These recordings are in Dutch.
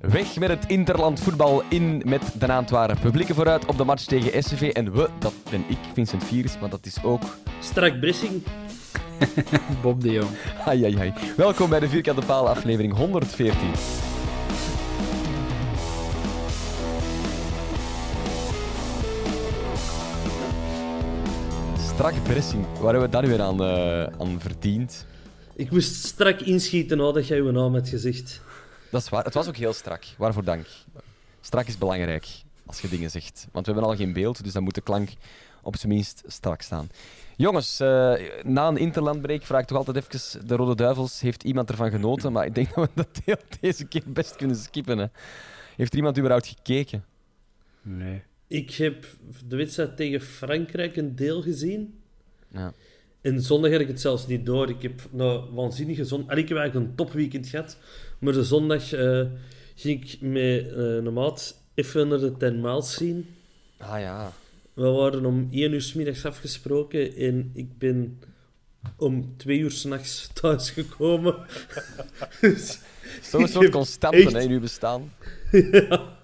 Weg met het interland voetbal in met de Antwerpen. We blikken vooruit op de match tegen SCV. En we, dat ben ik, Vincent Virus, maar dat is ook... Strak Brissing. Bob de Jong. Ai, ai, ai. Welkom bij de Vierkante Paal aflevering 114. Strak pressing. Waar hebben we daar weer aan, eh, aan verdiend? Ik moest strak inschieten nadat jij uw naam had gezegd. Dat is waar. Het was ook heel strak. Waarvoor dank. Strak is belangrijk als je dingen zegt. Want we hebben al geen beeld, dus dan moet de klank op zijn minst strak staan. Jongens, eh, na een interlandbreak vraag ik toch altijd even de Rode Duivels. Heeft iemand ervan genoten? Maar ik denk dat we dat deel deze keer best kunnen skippen. Hè. Heeft er iemand überhaupt gekeken? Nee. Ik heb de wedstrijd tegen Frankrijk een deel gezien. Ja. En zondag had ik het zelfs niet door. Ik heb een waanzinnige zondag... Ik heb eigenlijk een topweekend gehad. Maar de zondag eh, ging ik met eh, een maat even naar de Ten Miles zien. Ah ja. We waren om één uur 's middags afgesproken en ik ben om twee uur s'nachts thuisgekomen. dus, Zo'n soort heb constante echt- hè, in uw bestaan. ja,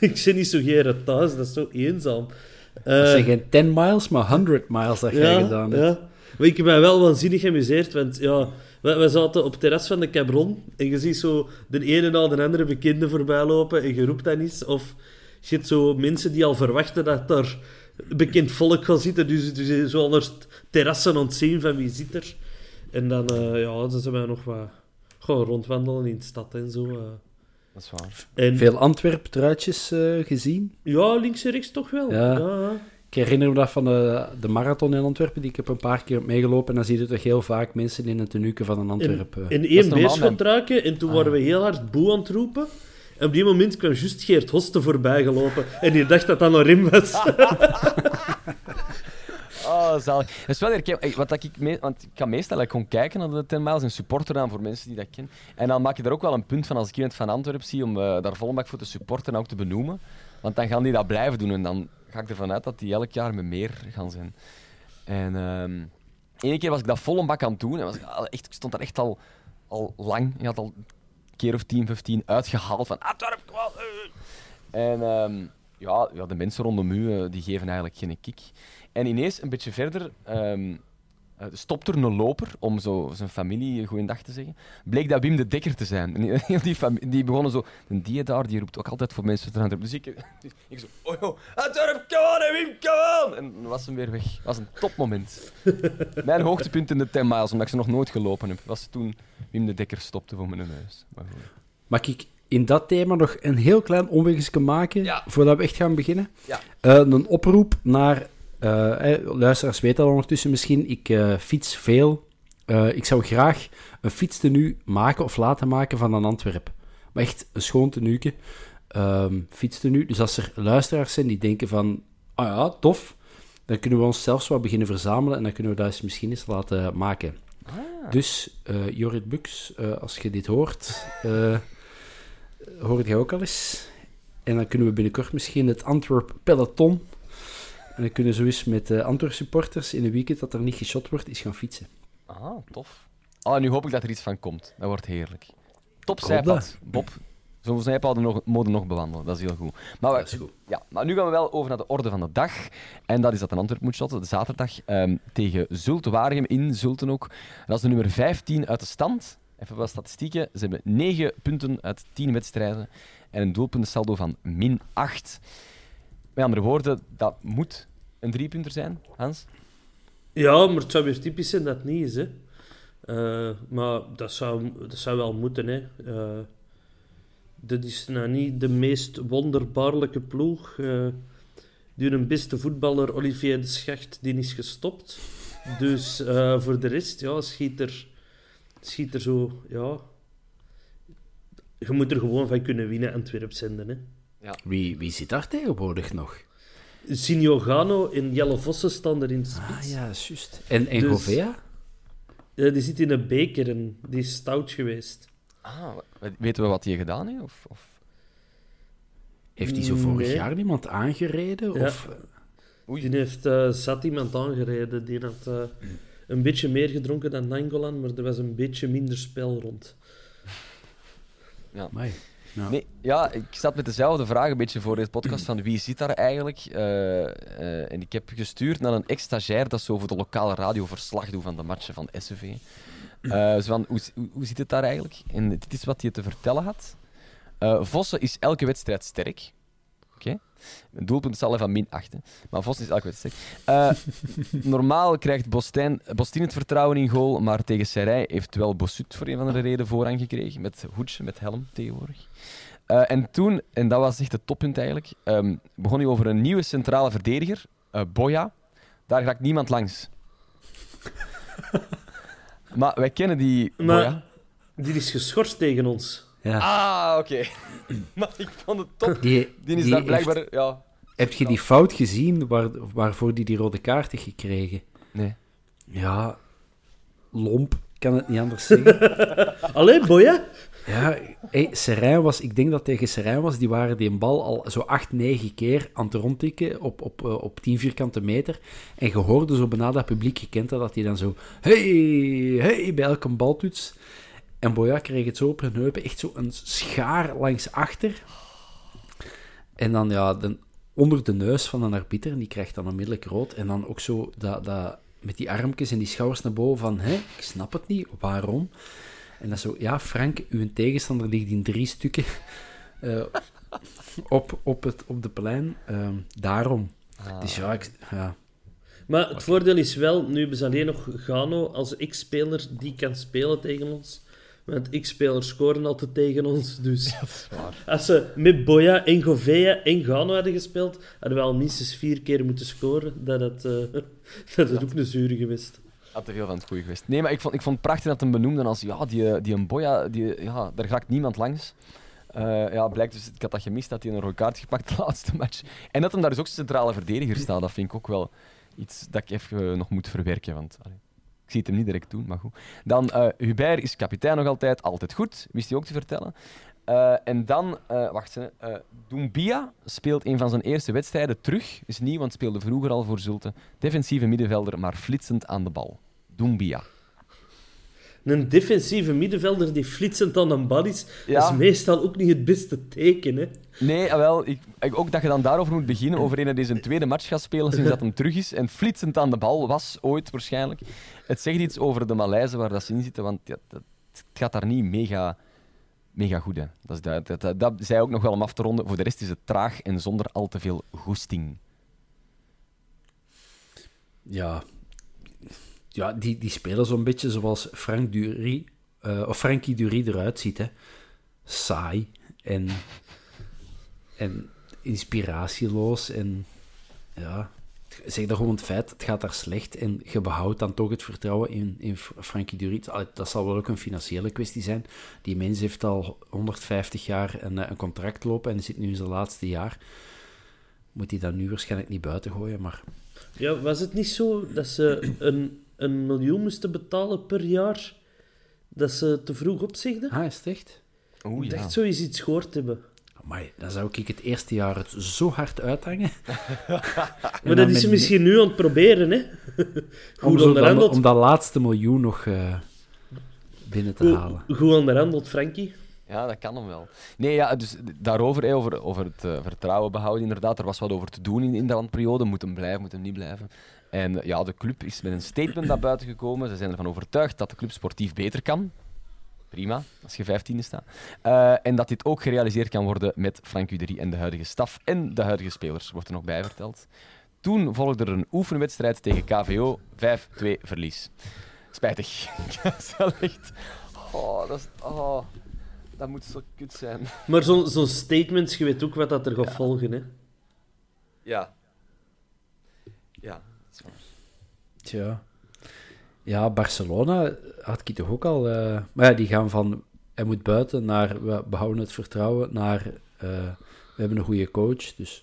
ik zit niet zo geren thuis, dat is zo eenzaam. Dat Eh, zijn geen 10 miles, maar 100 miles dat jij gedaan hebt. ja. Maar ik heb mij wel waanzinnig geamuseerd, want ja, wij zaten op het terras van de Cabron en je ziet zo de ene na de andere bekende voorbij lopen en je roept dan iets. Of je hebt zo mensen die al verwachten dat er bekend volk gaat zitten, dus, dus zo onder het terrassen ontzien van wie zit er. En dan, eh, ja, dan zijn wij nog wat gewoon rondwandelen in de stad en zo. eh. Dat is waar. En, Veel Antwerp-truitjes eh, gezien. Ja, links en rechts toch wel. Ja. Ja, ja. Ik herinner me dat van de, de marathon in Antwerpen, die ik heb een paar keer heb meegelopen. En dan zie je toch heel vaak mensen in een tenuke van een in, Antwerpen. in is één beest truiken en toen Ah, waren we heel hard boe aan het roepen. En op die moment kwam juist Geert Hoste voorbij gelopen en die dacht dat dat nog Rim was. Oh, zalig. Dat is wel herken... Wat dat ik me... Want ik kan meestal gewoon kijken naar de 10 miles en supporter aan voor mensen die dat kennen. En dan maak je er ook wel een punt van als ik iemand van Antwerpen zie om eh, daar volle bak voor te supporten en ook te benoemen. Want dan gaan die dat blijven doen en dan ga ik ervan uit dat die elk jaar met meer gaan zijn. En ene keer was ik dat volle bak aan het doen en was ik, echt, ik stond daar echt al, al lang. Je had al een keer of 10, 15 uitgehaald van Antwerpen. En ehm, ja, ja, de mensen rondom u eh, die geven eigenlijk geen kick. En ineens, een beetje verder, ehm, eh, stopt er een loper om zo zijn familie goeiedag te zeggen. Bleek dat Wim de Dekker te zijn. En die, die begonnen zo... En die daar, die roept ook altijd voor mensen te. Dus ik, ik zo... Oh joh, Antwerp, come on, Wim, come on! En dan was hem weer weg. Dat was een topmoment. Mijn hoogtepunt in de 10 miles, omdat ik ze nog nooit gelopen heb, was toen Wim de Dekker stopte voor mijn neus. Maar goed. Mag ik in dat thema nog een heel klein omwegje maken, Ja. voordat we echt gaan beginnen? Ja. Eh, een oproep naar... eh, eh, luisteraars weten dat ondertussen misschien, ik eh, fiets veel. Ik zou graag een fietstenu maken of laten maken van een Antwerp. Maar echt een schoon tenuke. Ehm fietstenu. Dus als er luisteraars zijn die denken van... Ah ja, tof. Dan kunnen we ons zelfs wat beginnen verzamelen en dan kunnen we dat eens misschien eens laten maken. Dus, eh Jorrit Bux, als je dit hoort, eh hoor jij ook al eens. En dan kunnen we binnenkort misschien het Antwerp Peloton. En dan kunnen zo eens met de Antwerp supporters in een weekend dat er niet geshot wordt, eens gaan fietsen. Ah, tof. Ah, nu hoop ik dat er iets van komt. Dat wordt heerlijk. Top zijpad. Bob. Zo'n zijpad nog, mogen nog bewandelen. Dat is heel goed. Maar, we- Dat is goed. Ja, maar nu gaan we wel over naar de orde van de dag. En dat is dat een Antwerp moet shotten, de zaterdag, ehm, tegen Zulte Waregem in Zulten ook. Dat is de nummer 15 uit de stand. Even wat statistieken. Ze hebben 9 punten uit 10 wedstrijden en een doelpuntensaldo van min 8. Met andere woorden, dat moet een driepunter zijn, Hans. Ja, maar het zou weer typisch zijn dat het niet is. Hè. Eh, maar dat zou, dat zou wel moeten. Hè. Eh, dit is nou niet de meest wonderbaarlijke ploeg. Eh die hun beste voetballer, Olivier de Schacht, die is gestopt. Dus voor de rest, ja, schiet er, schiet er zo... Ja, je moet er gewoon van kunnen winnen, Antwerp zenden. Hè. Wie, wie zit daar tegenwoordig nog? Gano en Jelle Vossen staan er in de spits. Ah ja, juist. En, en Dus- Govea? Ja, die zit in een beker en die is stout geweest. Ah, weten we wat hij gedaan heeft? Of, of... Heeft hij zo vorig Nee. jaar iemand aangereden? Ja. Of, Die heeft eh, zat iemand aangereden. Die had eh, een beetje meer gedronken dan Nangolan, maar er was een beetje minder spel rond. Amai. Ja. Ja, ik zat met dezelfde vraag een beetje voor deze podcast van wie zit daar eigenlijk? Eh, eh, en ik heb gestuurd naar een ex-stagiair dat zo voor de lokale radio verslag doet van de matchen van SCV. Eh, zo van, hoe, hoe, hoe zit het daar eigenlijk? En dit is wat hij te vertellen had. Eh, Vossen is elke wedstrijd sterk. Oké. Doelpunt zal van min 8. hè. Maar Vossen is elke wedstrijd. Eh, normaal krijgt Bostijn, het vertrouwen in goal, maar tegen Serij heeft wel Bossut voor een van de reden voorrang gekregen. Met hoedje, met helm tegenwoordig. Eh, en toen, en dat was echt het toppunt eigenlijk, ehm, begon hij over een nieuwe centrale verdediger, eh Boya. Daar raakt niemand langs. maar wij kennen die Maar Boya. die is geschorst tegen ons. Ja. Ah, oké. maar ik vond het top. Die, Die is die daar blijkbaar... heeft- Ja. heb je die fout gezien waar, waarvoor die die rode kaart heeft gekregen? Nee. Ja, lomp, ik kan het niet anders zeggen. Alleen Boya? ja, hey, Serijn was, ik denk dat tegen Serijn was, die waren die een bal al zo acht, negen keer aan het rondtikken op, op, eh, op 10 vierkante meter. En je hoorde zo bijna dat publiek gekend dat, dat hij dan zo, hey, hey, bij elke baltoets. En Boya kreeg het zo op hun heupen, echt zo een schaar langs achter. En dan ja, de, onder de neus van een arbiter, en die krijgt dan onmiddellijk rood. En dan ook zo dat, dat, met die armpjes en die schouders naar boven van, hé, ik snap het niet, waarom? En dan zo, ja, Frank, uw tegenstander ligt in drie stukken eh, op, op, het, op de plein. Ehm, daarom. Dus ja, ik, ja, Maar het voordeel is wel, nu hebben ze alleen nog Gano als X-speler die kan spelen tegen ons. Want X-spelers scoren altijd tegen ons. Dus als ze met Boya en Govea en Gano hadden gespeeld, hadden we al minstens vier keer moeten scoren. Dat het, eh, dat het ook een zure geweest. Had te veel van het goede geweest. Nee, maar ik vond, ik vond het prachtig dat hem benoemde als ja, die, die een boya, die, ja, daar raakt niemand langs. Eh, ja, blijkt dus, ik had dat gemist, dat hij een rode kaart gepakt de laatste match. En dat hem daar dus ook centrale verdediger staat, dat vind ik ook wel iets dat ik even eh, nog moet verwerken. Want allee, ik zie het hem niet direct doen, maar goed. Dan, eh Hubert is kapitein nog altijd, altijd goed, wist hij ook te vertellen. Eh, en dan, eh, wacht eens, eh Doumbia speelt een van zijn eerste wedstrijden terug. Is nieuw, want speelde vroeger al voor Zulte. Defensieve middenvelder, maar flitsend aan de bal. Doumbia. Een defensieve middenvelder die flitsend aan een bal is, Ja. is meestal ook niet het beste teken. Hè? Nee, ah, wel, ik, ik- ook dat je dan daarover moet beginnen, over een die zijn tweede match gaat spelen sinds dat hem terug is en flitsend aan de bal was, ooit waarschijnlijk. Het zegt iets over de Malaise waar dat ze in zitten, want ja, dat, het gaat daar niet mega, mega goed. Hè. Dat, is dat, dat, dat, dat zei ook nog wel om af te ronden. Voor de rest is het traag en zonder al te veel goesting. ja, ja die, die spelen zo'n beetje zoals Frank Dury, eh, of Frankie Dury eruit ziet. Hè. Saai en, en inspiratieloos. En ja, zeg dan gewoon het feit, het gaat daar slecht en je behoudt dan toch het vertrouwen in, in Frankie Dury. Dat zal wel ook een financiële kwestie zijn. Die mens heeft al 150 jaar een, eh, een contract lopen en zit nu in zijn laatste jaar. Moet hij dat nu waarschijnlijk niet buiten gooien, maar... Ja, was het niet zo dat ze een een miljoen moesten betalen per jaar. Dat ze te vroeg opzegden. Ah, is het echt? Oeh, ik ja. dacht zoiets iets gehoord hebben. Maar dan zou ik het eerste jaar het zo hard uithangen. Maar dat is ze misschien nu aan het proberen, hè? om, Goed zo dan- onderhandeld. om dat laatste miljoen nog eh, binnen te halen. Goed, onderhandeld, Frankie. Ja, dat kan hem wel. Nee, ja, dus daarover, hè, over, over het eh, vertrouwen behouden, inderdaad. Er was wat over te doen in, in de randperiode. Moet hem blijven, moet hem niet blijven. En ja, de club is met een statement naar buiten gekomen. Ze zijn ervan overtuigd dat de club sportief beter kan. Prima, als je vijftiende staat. Eh, en dat dit ook gerealiseerd kan worden met Frank Uderie en de huidige staf en de huidige spelers, wordt er nog bij verteld. Toen volgde er een oefenwedstrijd tegen KVO, 5-2 verlies. Spijtig. dat is wel echt... Oh, dat, is... oh, dat moet zo kut zijn. Maar zo'n zo'n statements, je weet ook wat dat er gaat volgen, hè? Ja. Ja. Tja. Ja, Barcelona had ik toch ook al... eh, maar ja, die gaan van... Hij moet buiten naar... We behouden het vertrouwen naar... eh, we hebben een goede coach, dus...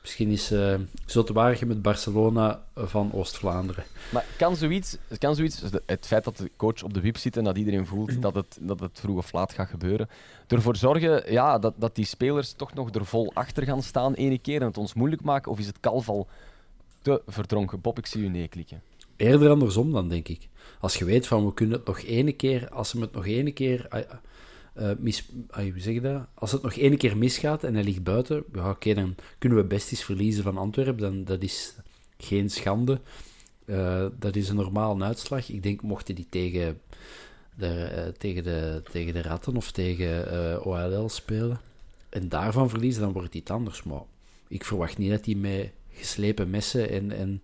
Misschien is uh, Zotewaardige met Barcelona van Oost-Vlaanderen. Maar kan zoiets, kan zoiets, dus het feit dat de coach op de wip zit en dat iedereen voelt dat het, dat het vroeg of laat gaat gebeuren, ervoor zorgen ja, dat, dat die spelers toch nog er vol achter gaan staan ene keer en het ons moeilijk maken? Of is het kalf al te verdronken? Bob, ik zie u nee klikken. Eerder andersom dan, denk ik. Als je weet van, we kunnen het nog ene keer... Als hem het nog ene keer... ah, eh, mis, ah, hoe zeg je dat? Als het nog ene keer misgaat en hij ligt buiten, ja, oké, dan kunnen we best eens verliezen van Antwerpen. Dan, dat is geen schande. Eh, dat is een normale uitslag. Ik denk, mochten die tegen de, eh, tegen de, tegen de Ratten of tegen OLL spelen en daarvan verliezen, dan wordt het iets anders. Maar ik verwacht niet dat die met geslepen messen en, en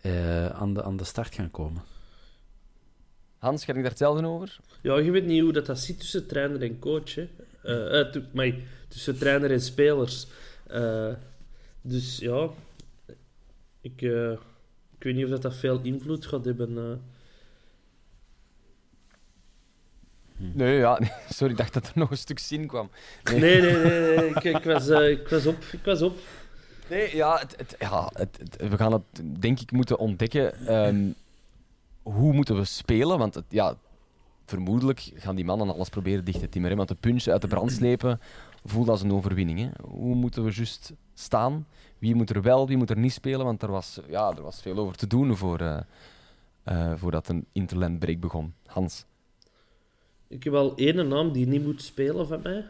eh, aan, de, aan de start gaan komen. Hans, ga ik daar hetzelfde over? Ja, je weet niet hoe dat, dat zit tussen trainer en coach, hè? Eh, eh, maar tussen trainer en spelers. Eh, dus ja, ik, eh, ik weet niet of dat, dat veel invloed gaat hebben. eh. Nee, ja, nee, sorry, ik dacht dat er nog een stuk zin kwam. Nee, nee, nee, nee, Ik, ik, was, ik was op. Ik was op. Nee, ja, het, ja we gaan het denk ik moeten ontdekken. ehm, hoe moeten we spelen? Want ja, vermoedelijk gaan die mannen alles proberen dicht te timmeren. Want de punch uit de brand slepen voelt als een overwinning. Hè? Hoe moeten we juist staan? Wie moet er wel, wie moet er niet spelen? Want er was, ja, er was veel over te doen voor, eh, eh, voordat een interlandbreak begon. Hans. Ik heb al één naam die niet moet spelen van mij.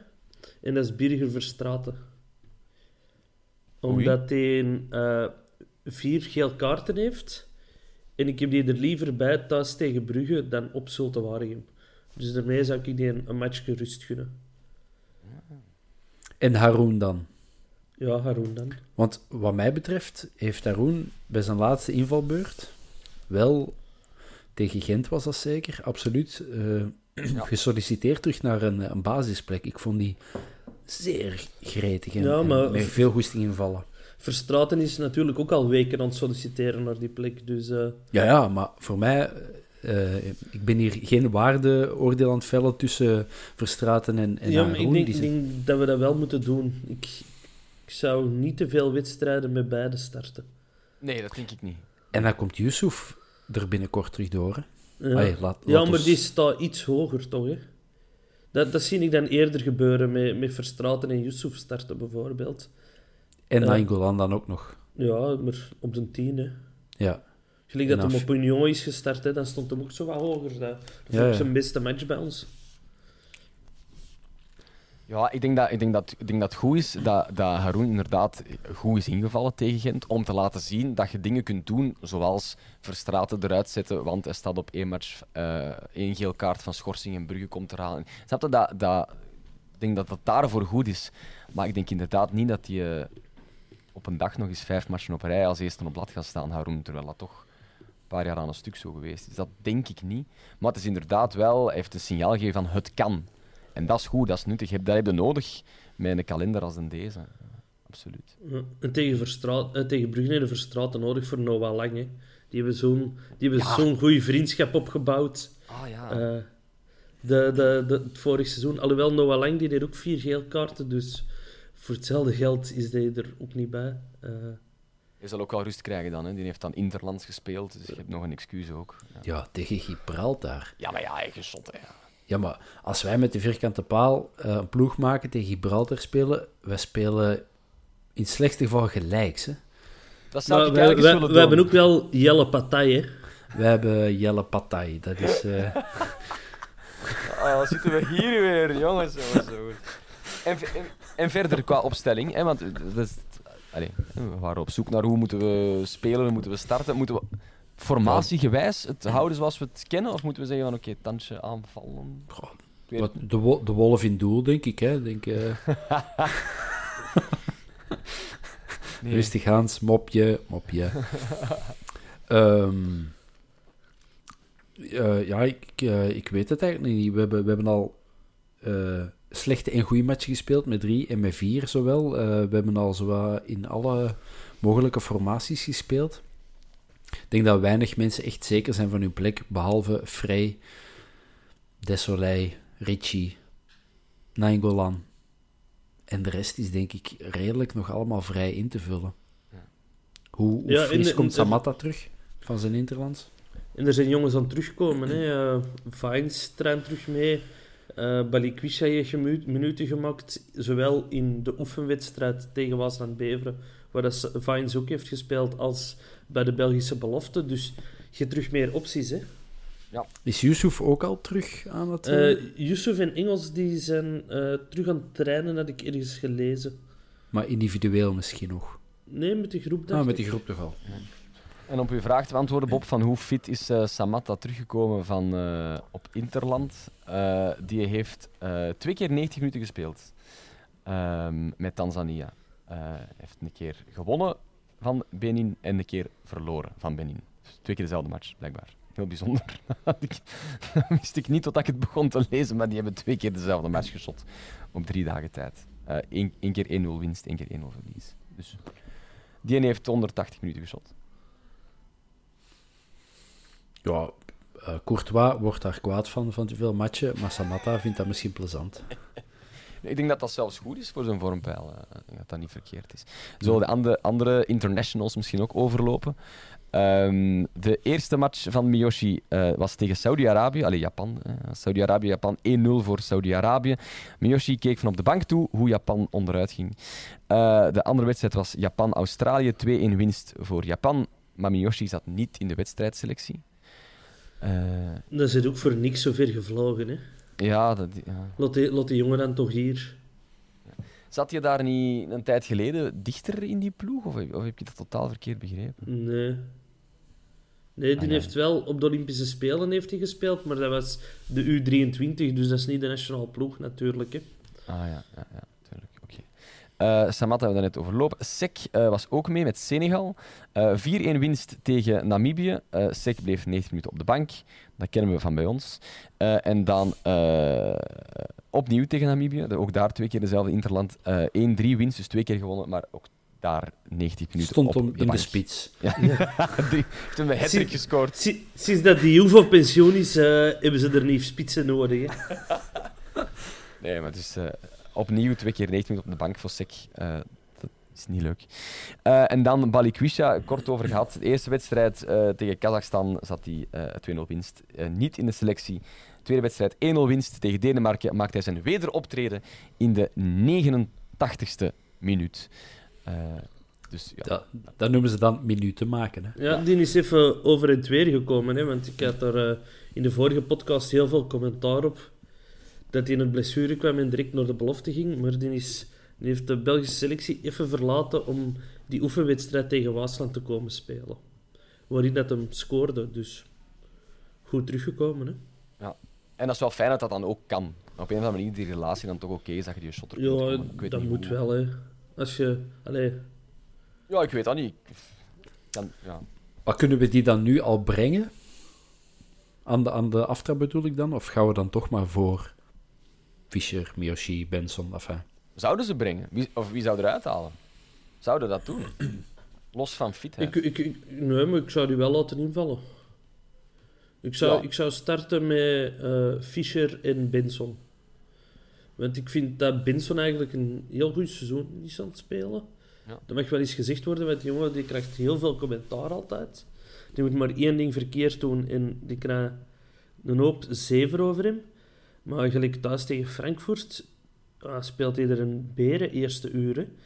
En dat is Birger Verstraten. Omdat hij eh, vier geel kaarten heeft. En ik heb die er liever bij thuis tegen Brugge dan op Zulte Waregem. Dus daarmee zou ik die een, een matchje rust gunnen. En Haroon dan? Ja, Haroon dan. Want wat mij betreft heeft Haroon bij zijn laatste invalbeurt wel tegen Gent was dat zeker, absoluut eh, gesolliciteerd terug naar een, een basisplek. Ik vond die zeer gretig en, Ja, en maar- met veel goesting invallen. Verstraten is natuurlijk ook al weken aan het solliciteren naar die plek. Dus eh, Ja, ja, maar voor mij, eh, ik ben hier geen waardeoordeel aan het vellen tussen Verstraten en, en ja, maar ik denk, Die ik zijn- denk dat we dat wel moeten doen. Ik, ik zou niet te veel wedstrijden met beide starten. Nee, dat denk ik niet. En dan komt Yusuf er binnenkort terug door. hè. Ja, Allee, laat- ja maar ons- die staat iets hoger, toch? Hè? Dat, dat zie ik dan eerder gebeuren met, met Verstraten en Yusuf starten, bijvoorbeeld. En eh, Nainggolan dan ook nog. Ja, maar op zijn tien, hè. Ja. Gelijk dat hem af- op Union is gestart, hè, dan stond hem ook zo wat hoger. Dat, dat Ja, vond ik zijn beste match bij ons. Ja, ik denk dat, ik denk dat, ik denk dat het goed is dat, dat Haroon inderdaad goed is ingevallen tegen Gent. Om te laten zien dat je dingen kunt doen, zoals Verstraten eruit zetten, want hij staat op één match, eh, één geel kaart van schorsing en Brugge komt eraan. Snap je, dat, dat, ik denk dat dat daarvoor goed is. Maar ik denk inderdaad niet dat hij eh, op een dag nog eens vijf matchen op rij als eerste op blad gaat staan, Haroon, terwijl dat toch een paar jaar aan een stuk zo geweest is. Dat denk ik niet. Maar het is inderdaad wel, hij heeft een signaal gegeven van het kan. En dat is goed, dat is nuttig. Dat heb je nodig met een kalender als een deze. Absoluut. Ja. En tegen, Verstraat, eh, tegen Brugge Verstraten nodig voor Noah Lang. Hè. Die hebben zo'n die hebben zo'n goede vriendschap opgebouwd. Ah ja. Eh, de, de, de, het vorig seizoen. Alhoewel Noah Lang die deed ook vier geel kaarten, dus voor hetzelfde geld is hij er ook niet bij. Eh, Je zal ook wel rust krijgen dan. Hè. Die heeft dan Interlands gespeeld, dus je hebt nog een excuus ook. Ja, Ja, tegen Gibraltar. ja maar ja, eigen shot. Hè. Ja. Maar als wij met de vierkante paal eh, een ploeg maken tegen Gibraltar spelen, wij spelen in het slechtste geval gelijks. Hè. Dat zou Maar ik we, eigenlijk eens we, willen we hebben ook wel Jelle Partij, hè. Wij hebben Jelle Partij. Dat is... eh, Oh, zitten we hier weer, jongens. jongens, jongens. En, ve- en, en verder qua opstelling, hè, want dat is, allee, we waren op zoek naar hoe moeten we spelen, hoe moeten we starten. Moeten we formatiegewijs het houden zoals we het kennen, of moeten we zeggen van oké, tandje aanvallen? goh, wat, de, wo- de wolf in doel, denk ik. Hè. Denk, eh, Nee. Rustig Hans, mopje, mopje. Ehm, eh, ja, ik, eh, ik weet het eigenlijk niet. We hebben, we hebben al eh, slechte en goede matchen gespeeld, met drie en met vier zowel. Eh, we hebben al zowel in alle mogelijke formaties gespeeld. Ik denk dat weinig mensen echt zeker zijn van hun plek, behalve Frey, Desolé, Richie, Nainggolan. En de rest is denk ik redelijk nog allemaal vrij in te vullen. Hoe, hoe Ja, in fris de- komt Samatta terug van zijn Interlands? En er zijn jongens aan het terugkomen. Hè. Uh, Vines traint terug mee. Eh Balikwisha heeft minuten gemaakt. Zowel in de oefenwedstrijd tegen Waasland Beveren, waar dat Vines ook heeft gespeeld, als bij de Belgische belofte. Dus je hebt terug meer opties. Hè. Is Yusuf ook al terug aan het... eh, Eh Yusuf en Engels die zijn eh, terug aan het trainen, had ik ergens gelezen. maar individueel misschien nog. Nee, met de groep. Ah, met die groep toch al. En op uw vraag te beantwoorden, Bob, van hoe fit is eh, Samatta teruggekomen van, eh, op Interland? Eh, die heeft twee keer 90 minuten gespeeld ehm, met Tanzania. Heeft een keer gewonnen van Benin en een keer verloren van Benin. Dus twee keer dezelfde match, blijkbaar. Heel bijzonder. Dat wist ik niet totdat ik het begon te lezen, maar die hebben twee keer dezelfde match geschot op drie dagen tijd. Eén keer 1-0 winst, één keer 1-0 verlies. Dus die heeft 180 minuten geschot. Ja, eh, Courtois wordt daar kwaad van, van te veel matchen, maar Samatta vindt dat misschien plezant. Ik denk dat dat zelfs goed is voor zo'n vormpeil. eh. Dat dat niet verkeerd is. Zullen de andere, andere internationals misschien ook overlopen? Ehm, de eerste match van Miyoshi eh, was tegen Saudi-Arabië. Allee, Japan. Saudi-Arabië, Japan 1-0 voor Saudi-Arabië. Miyoshi keek van op de bank toe hoe Japan onderuit ging. De andere wedstrijd was Japan-Australië. 2-1 winst voor Japan. Maar Miyoshi zat niet in de wedstrijdselectie. Eh, Dat zit ook voor niks zo ver gevlogen. Hè. ja, dat, ja. Laat, die, laat die jongen dan toch hier. Zat je daar niet een tijd geleden dichter in die ploeg? Of heb, of heb je dat totaal verkeerd begrepen? Nee. Nee, die Ah, ja. heeft wel op de Olympische Spelen heeft hij gespeeld, maar dat was de U23, dus dat is niet de nationale ploeg natuurlijk. Hè. Ah ja, ja, ja. Eh, Samatta hebben we net overlopen. Sek eh, was ook mee met Senegal. Eh 4-1 winst tegen Namibië. Eh Sek bleef 90 minuten op de bank. Dat kennen we van bij ons. Eh, en dan eh, opnieuw tegen Namibië. Ook daar twee keer dezelfde Interland. Eh 1-3 winst, dus twee keer gewonnen, maar ook daar 90 minuten Stond op hem de in de spits. Ja, die heeft een hat Zie- gescoord. Si- Sinds dat die Juve op pensioen is, eh, hebben ze er niet spitsen nodig. Hè. Nee, maar dus eh, opnieuw twee keer 90 minuten op de bank voor Sek. Eh, dat is niet leuk. Eh, en dan Balikwisha, kort over gehad. De eerste wedstrijd eh, tegen Kazachstan zat hij eh 2-0 winst. Eh, niet in de selectie. Tweede wedstrijd 1-0 winst tegen Denemarken. Maakt hij zijn wederoptreden in de 89ste minuut. Eh, dus ja. Dat, dat noemen ze dan minuten maken. Hè. Ja, die is even over en weer gekomen, hè, want ik had daar in de vorige podcast heel veel commentaar op. Dat hij in het blessure kwam en direct naar de belofte ging, maar die, is, die heeft de Belgische selectie even verlaten om die oefenwedstrijd tegen Waasland te komen spelen. Waarin dat hem scoorde, dus goed teruggekomen. Hè. En dat is wel fijn dat dat dan ook kan. Op een of andere manier die relatie dan toch oké is dat je die shot er kunt Ja. Ik dat moet hoe. wel, hè. Als je... Allee, Ja, ik weet dat niet. Kan, ja. Maar kunnen we die dan nu al brengen? Aan de, aan de aftrap bedoel ik dan? Of gaan we dan toch maar voor Fischer, Miyoshi, Benson, enfin... Zouden ze brengen? Wie, of wie zou eruit halen? Zouden dat doen? Los van fitheid. ik, ik, ik, nee, maar ik zou die wel laten invallen. Ik zou, Ja. ik zou starten met eh, Fischer en Benson. Want ik vind dat Benson eigenlijk een heel goed seizoen is aan het spelen. Ja. Dat mag wel eens gezegd worden, want die jongen die krijgt heel veel commentaar altijd. Die moet maar één ding verkeerd doen en die krijgt een hoop zeven over hem. Maar gelijk thuis tegen Frankfurt ah, speelt hij er een beren eerste uren.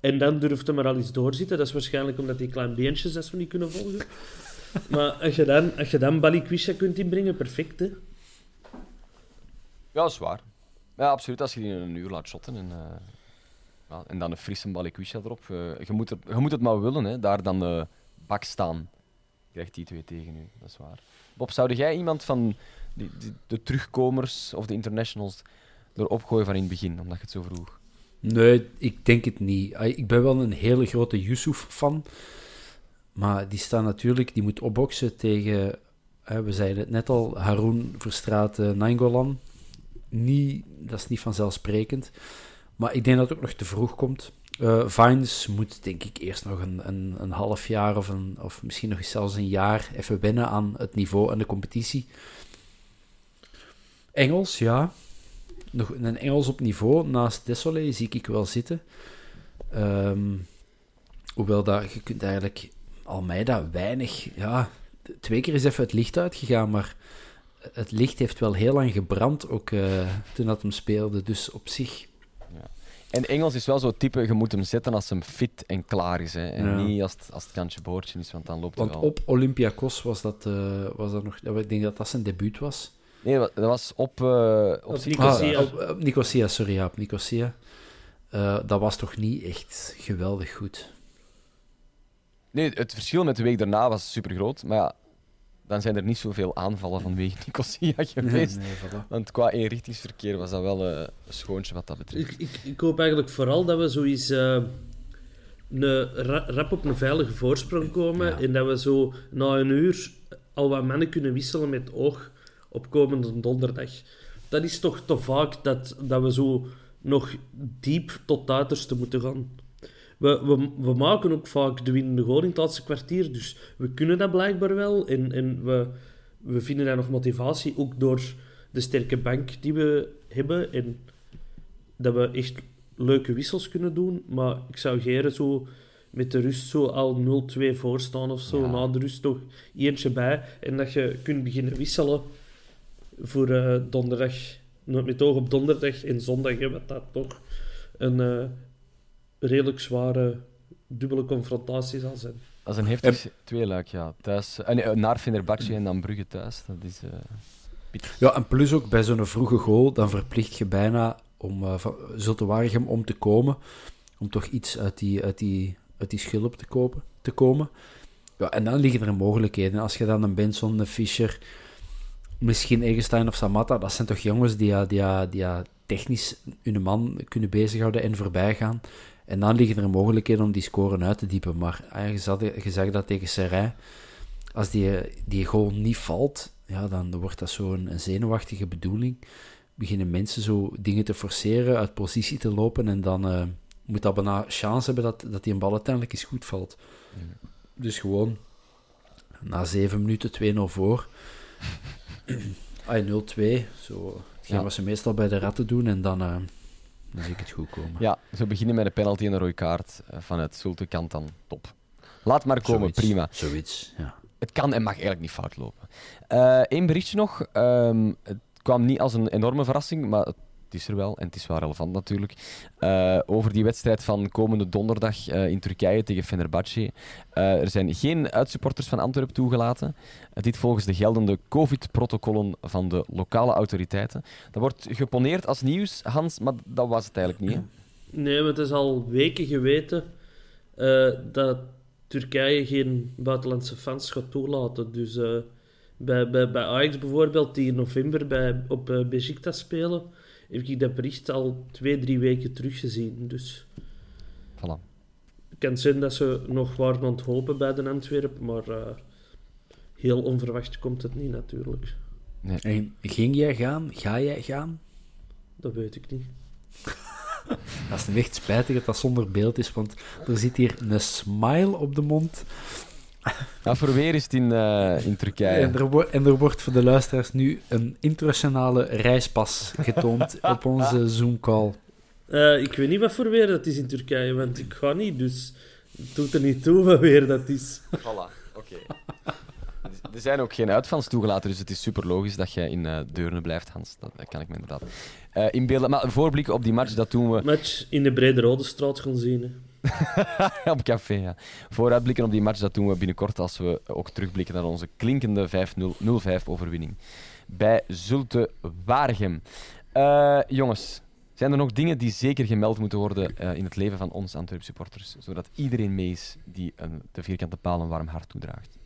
En dan durft hij maar al iets doorzitten. Dat is waarschijnlijk omdat die klein beentjes dat we niet kunnen volgen. maar als je dan, als je dan Balikwisha kunt inbrengen, perfect hè. Ja, dat is waar. Ja, absoluut. Als je die in een uur laat shotten en, eh, ja, en dan een frisse balikwisha erop. eh, je, moet er, je moet het maar willen, hè. daar dan de bak staan. Krijgt die twee tegen u, dat is waar. Bob, zou jij iemand van die, de terugkomers of de internationals erop gooien van in het begin, omdat je het zo vroeg? Nee, ik denk het niet. Ik ben wel een hele grote Yusuf-fan. Maar die staat natuurlijk, die moet opboksen tegen, hè, we zeiden het net al, Haroun Verstraat uh, Nainggolan. Niet, dat is niet vanzelfsprekend. Maar ik denk dat het ook nog te vroeg komt. Eh Vines moet denk ik eerst nog een, een, een half jaar of, een, of misschien nog zelfs een jaar even wennen aan het niveau en de competitie. Engels, ja. Nog een Engels op niveau naast Desolé zie ik wel zitten. Ehm, hoewel dat, je kunt eigenlijk Almeida weinig... Ja, twee keer is even het licht uitgegaan, maar het licht heeft wel heel lang gebrand ook eh, toen dat hem speelde. Dus op zich... En Engels is wel zo'n type, je moet hem zetten als hem fit en klaar is. Hè. En Ja. niet als het, als het kantje boordje is, want dan loopt hij Want wel. op Olympiakos was dat, eh, was dat nog... Ik denk dat dat zijn debuut was. Nee, dat was op... eh op Op Nicosia. Ah, op, op Nicosia, sorry, ja, op Nicosia. Eh, dat was toch niet echt geweldig goed. Nee, het verschil met de week daarna was super groot. Maar ja, dan zijn er niet zoveel aanvallen vanwege Nicosia geweest. Nee. Want qua eenrichtingsverkeer was dat wel eh, een schoontje wat dat betreft. Ik, ik, ik hoop eigenlijk vooral dat we zoiets eh, een, ra- rap op een veilige voorsprong komen Ja. en dat we zo na een uur al wat mannen kunnen wisselen met oog op komende donderdag. Dat is toch te vaak dat, dat we zo nog diep tot het uiterste moeten gaan. We, we, we maken ook vaak de winnende goal in het laatste kwartier, dus we kunnen dat blijkbaar wel. En, en we, we vinden daar nog motivatie, ook door de sterke bank die we hebben. En dat we echt leuke wissels kunnen doen. Maar ik zou geren zo met de rust zo al 0-2 voorstaan of zo. Ja. Na de rust toch eentje bij. En dat je kunt beginnen wisselen voor eh, donderdag. Met oog op donderdag en zondag. Hè, wat dat toch een eh, redelijk zware dubbele confrontatie zal zijn. Dat is een heftig tweeluik, ja. Thuis, nee, eh, naar Fenerbahce en dan Brugge thuis. Dat is... eh, pittig. Ja, en plus ook bij zo'n vroege goal, dan verplicht je bijna om eh van Zulte Waregem om te komen. Om toch iets uit die, uit die, uit die schulp te, kopen, te komen. Ja, en dan liggen er mogelijkheden. Als je dan een Benson, een Fischer, misschien Egenstein of Samatta, dat zijn toch jongens die, ja- die, die technisch hun man kunnen bezighouden en voorbij gaan. En dan liggen er mogelijkheden om die scoren uit te diepen. Maar ah, je, zag, dat tegen Serij. Als die, die goal niet valt, ja, dan wordt dat zo'n zenuwachtige bedoeling. Beginnen mensen zo dingen te forceren, uit positie te lopen. En dan eh, moet dat bijna chance hebben dat, dat die een bal uiteindelijk eens goed valt. Dus gewoon na zeven minuten 2-0 voor. Ay, 0-2. Zo, hetgeen Ja. wat ze meestal bij de ratten doen. En dan, eh, dan zie ik het goed komen. Ja, ze beginnen met een penalty en een rode kaart eh, vanuit Zulte kant dan. Top. Laat maar komen, Zoiets. prima. Zoiets, ja. Het kan en mag eigenlijk niet fout lopen. Eén berichtje nog. Ehm, het kwam niet als een enorme verrassing, maar het is er wel. En het is wel relevant natuurlijk. Eh, over die wedstrijd van komende donderdag eh, in Turkije tegen Fenerbahce. Eh, er zijn geen uitsupporters van Antwerpen toegelaten. Dit volgens de geldende COVID-protocollen van de lokale autoriteiten. Dat wordt geponeerd als nieuws, Hans, maar dat was het eigenlijk niet. Nee, maar het is al weken geweten dat Turkije geen buitenlandse fans gaat toelaten. Dus bij, bij, bij Ajax bijvoorbeeld, die in november bij, op uh, spelen, heb ik dat bericht al twee, drie weken teruggezien. Dus Voilà. het kan zijn dat ze nog waren aan het hopen bij de Antwerpen, maar eh, heel onverwacht komt het niet natuurlijk. En ging jij gaan? Ga jij gaan? Dat weet ik niet. Dat is echt spijtig dat dat zonder beeld is, want er zit hier een smile op de mond. Ja, voor weer is het in, eh, in Turkije. En er, en er wordt voor de luisteraars nu een internationale reispas getoond op onze Zoom-call. Eh, ik weet niet wat voor weer dat is in Turkije, want ik ga niet, dus het doet er niet toe wat weer dat is. Voilà, oké. Er zijn ook geen uitvans toegelaten, dus het is super logisch dat jij in uh, Deurne blijft, Hans. Dat, dat kan ik me inderdaad uh, inbeelden. Maar een voorblik op die match, dat doen we... Match in de Brede Rode Straat gaan zien. Hè. op café, ja. Vooruitblikken op die match, dat doen we binnenkort als we ook terugblikken naar onze klinkende 5-0-5 overwinning bij Zulte Waregem. Uh, jongens, zijn er nog dingen die zeker gemeld moeten worden uh, in het leven van ons Antwerp supporters, zodat iedereen mee is die een, de vierkante paal een warm hart toedraagt?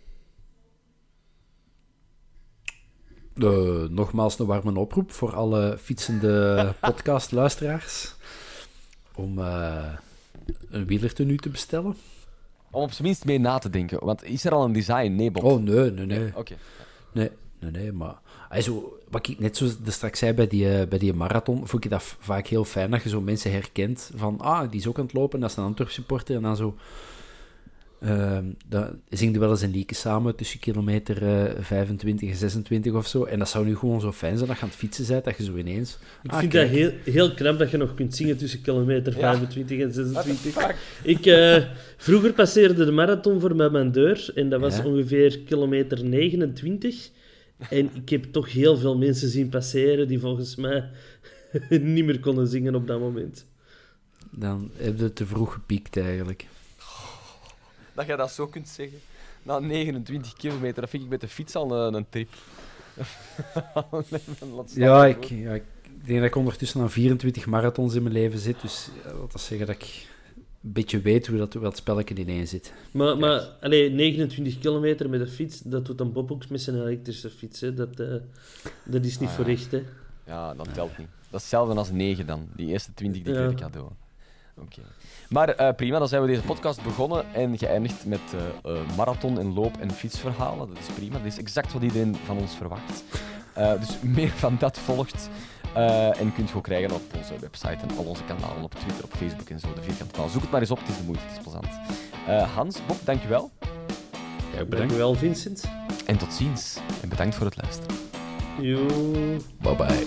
Uh, nogmaals een warme oproep voor alle fietsende podcastluisteraars om uh, een wielertenu te bestellen. Om op zijn minst mee na te denken, want is er al een design? Nee, Bob. Oh, nee, nee, nee. Oké. Okay. Nee, nee, nee, maar also, wat ik net zo straks zei bij die, bij die marathon, vond ik dat vaak heel fijn dat je zo mensen herkent van, ah, die is ook aan het lopen, dat is een Antwerp supporter, en dan zo... Uh, dan zingen wel eens een lieke samen tussen kilometer uh, 25 en 26 of zo. En dat zou nu gewoon zo fijn zijn dat je aan het fietsen bent, dat je zo ineens... Ik ah, vind kijk. dat heel, heel knap dat je nog kunt zingen tussen kilometer ja. 25 en 26. Ik, uh, vroeger passeerde de marathon voor mij mijn deur en dat was ja. ongeveer kilometer 29. En ik heb toch heel veel mensen zien passeren die volgens mij niet meer konden zingen op dat moment. Dan heb je te vroeg gepiekt eigenlijk. Dat je dat zo kunt zeggen. Na 29 kilometer, dat vind ik met de fiets al een, een trip. ja, ik, ja, ik denk dat ik ondertussen aan 24 marathons in mijn leven zit. Dus dat wil zeggen dat ik een beetje weet hoe dat, hoe dat spelletje ineen zit. Maar, maar allee, 29 kilometer met de fiets, dat doet een Bob ook met zijn elektrische fiets. Hè. Dat, uh, dat is niet ah, voor echt. Hè. Ja, dat telt niet. Dat is hetzelfde als 9 dan. Die eerste 20 die ja. ik cadeau. Oké. Maar uh, prima, dan zijn we deze podcast begonnen en geëindigd met uh, uh, marathon- en loop- en fietsverhalen. Dat is prima. Dat is exact wat iedereen van ons verwacht. dus meer van dat volgt. Uh, en kunt je ook krijgen op onze website en al onze kanalen op Twitter, op Facebook en zo. De vierkante paal. Zoek het maar eens op, het is de moeite, het is plezant. Uh, Hans, Bob, dankjewel. Ja, bedankt. Dankjewel, Vincent. En tot ziens. En bedankt voor het luisteren. Yo. Bye bye.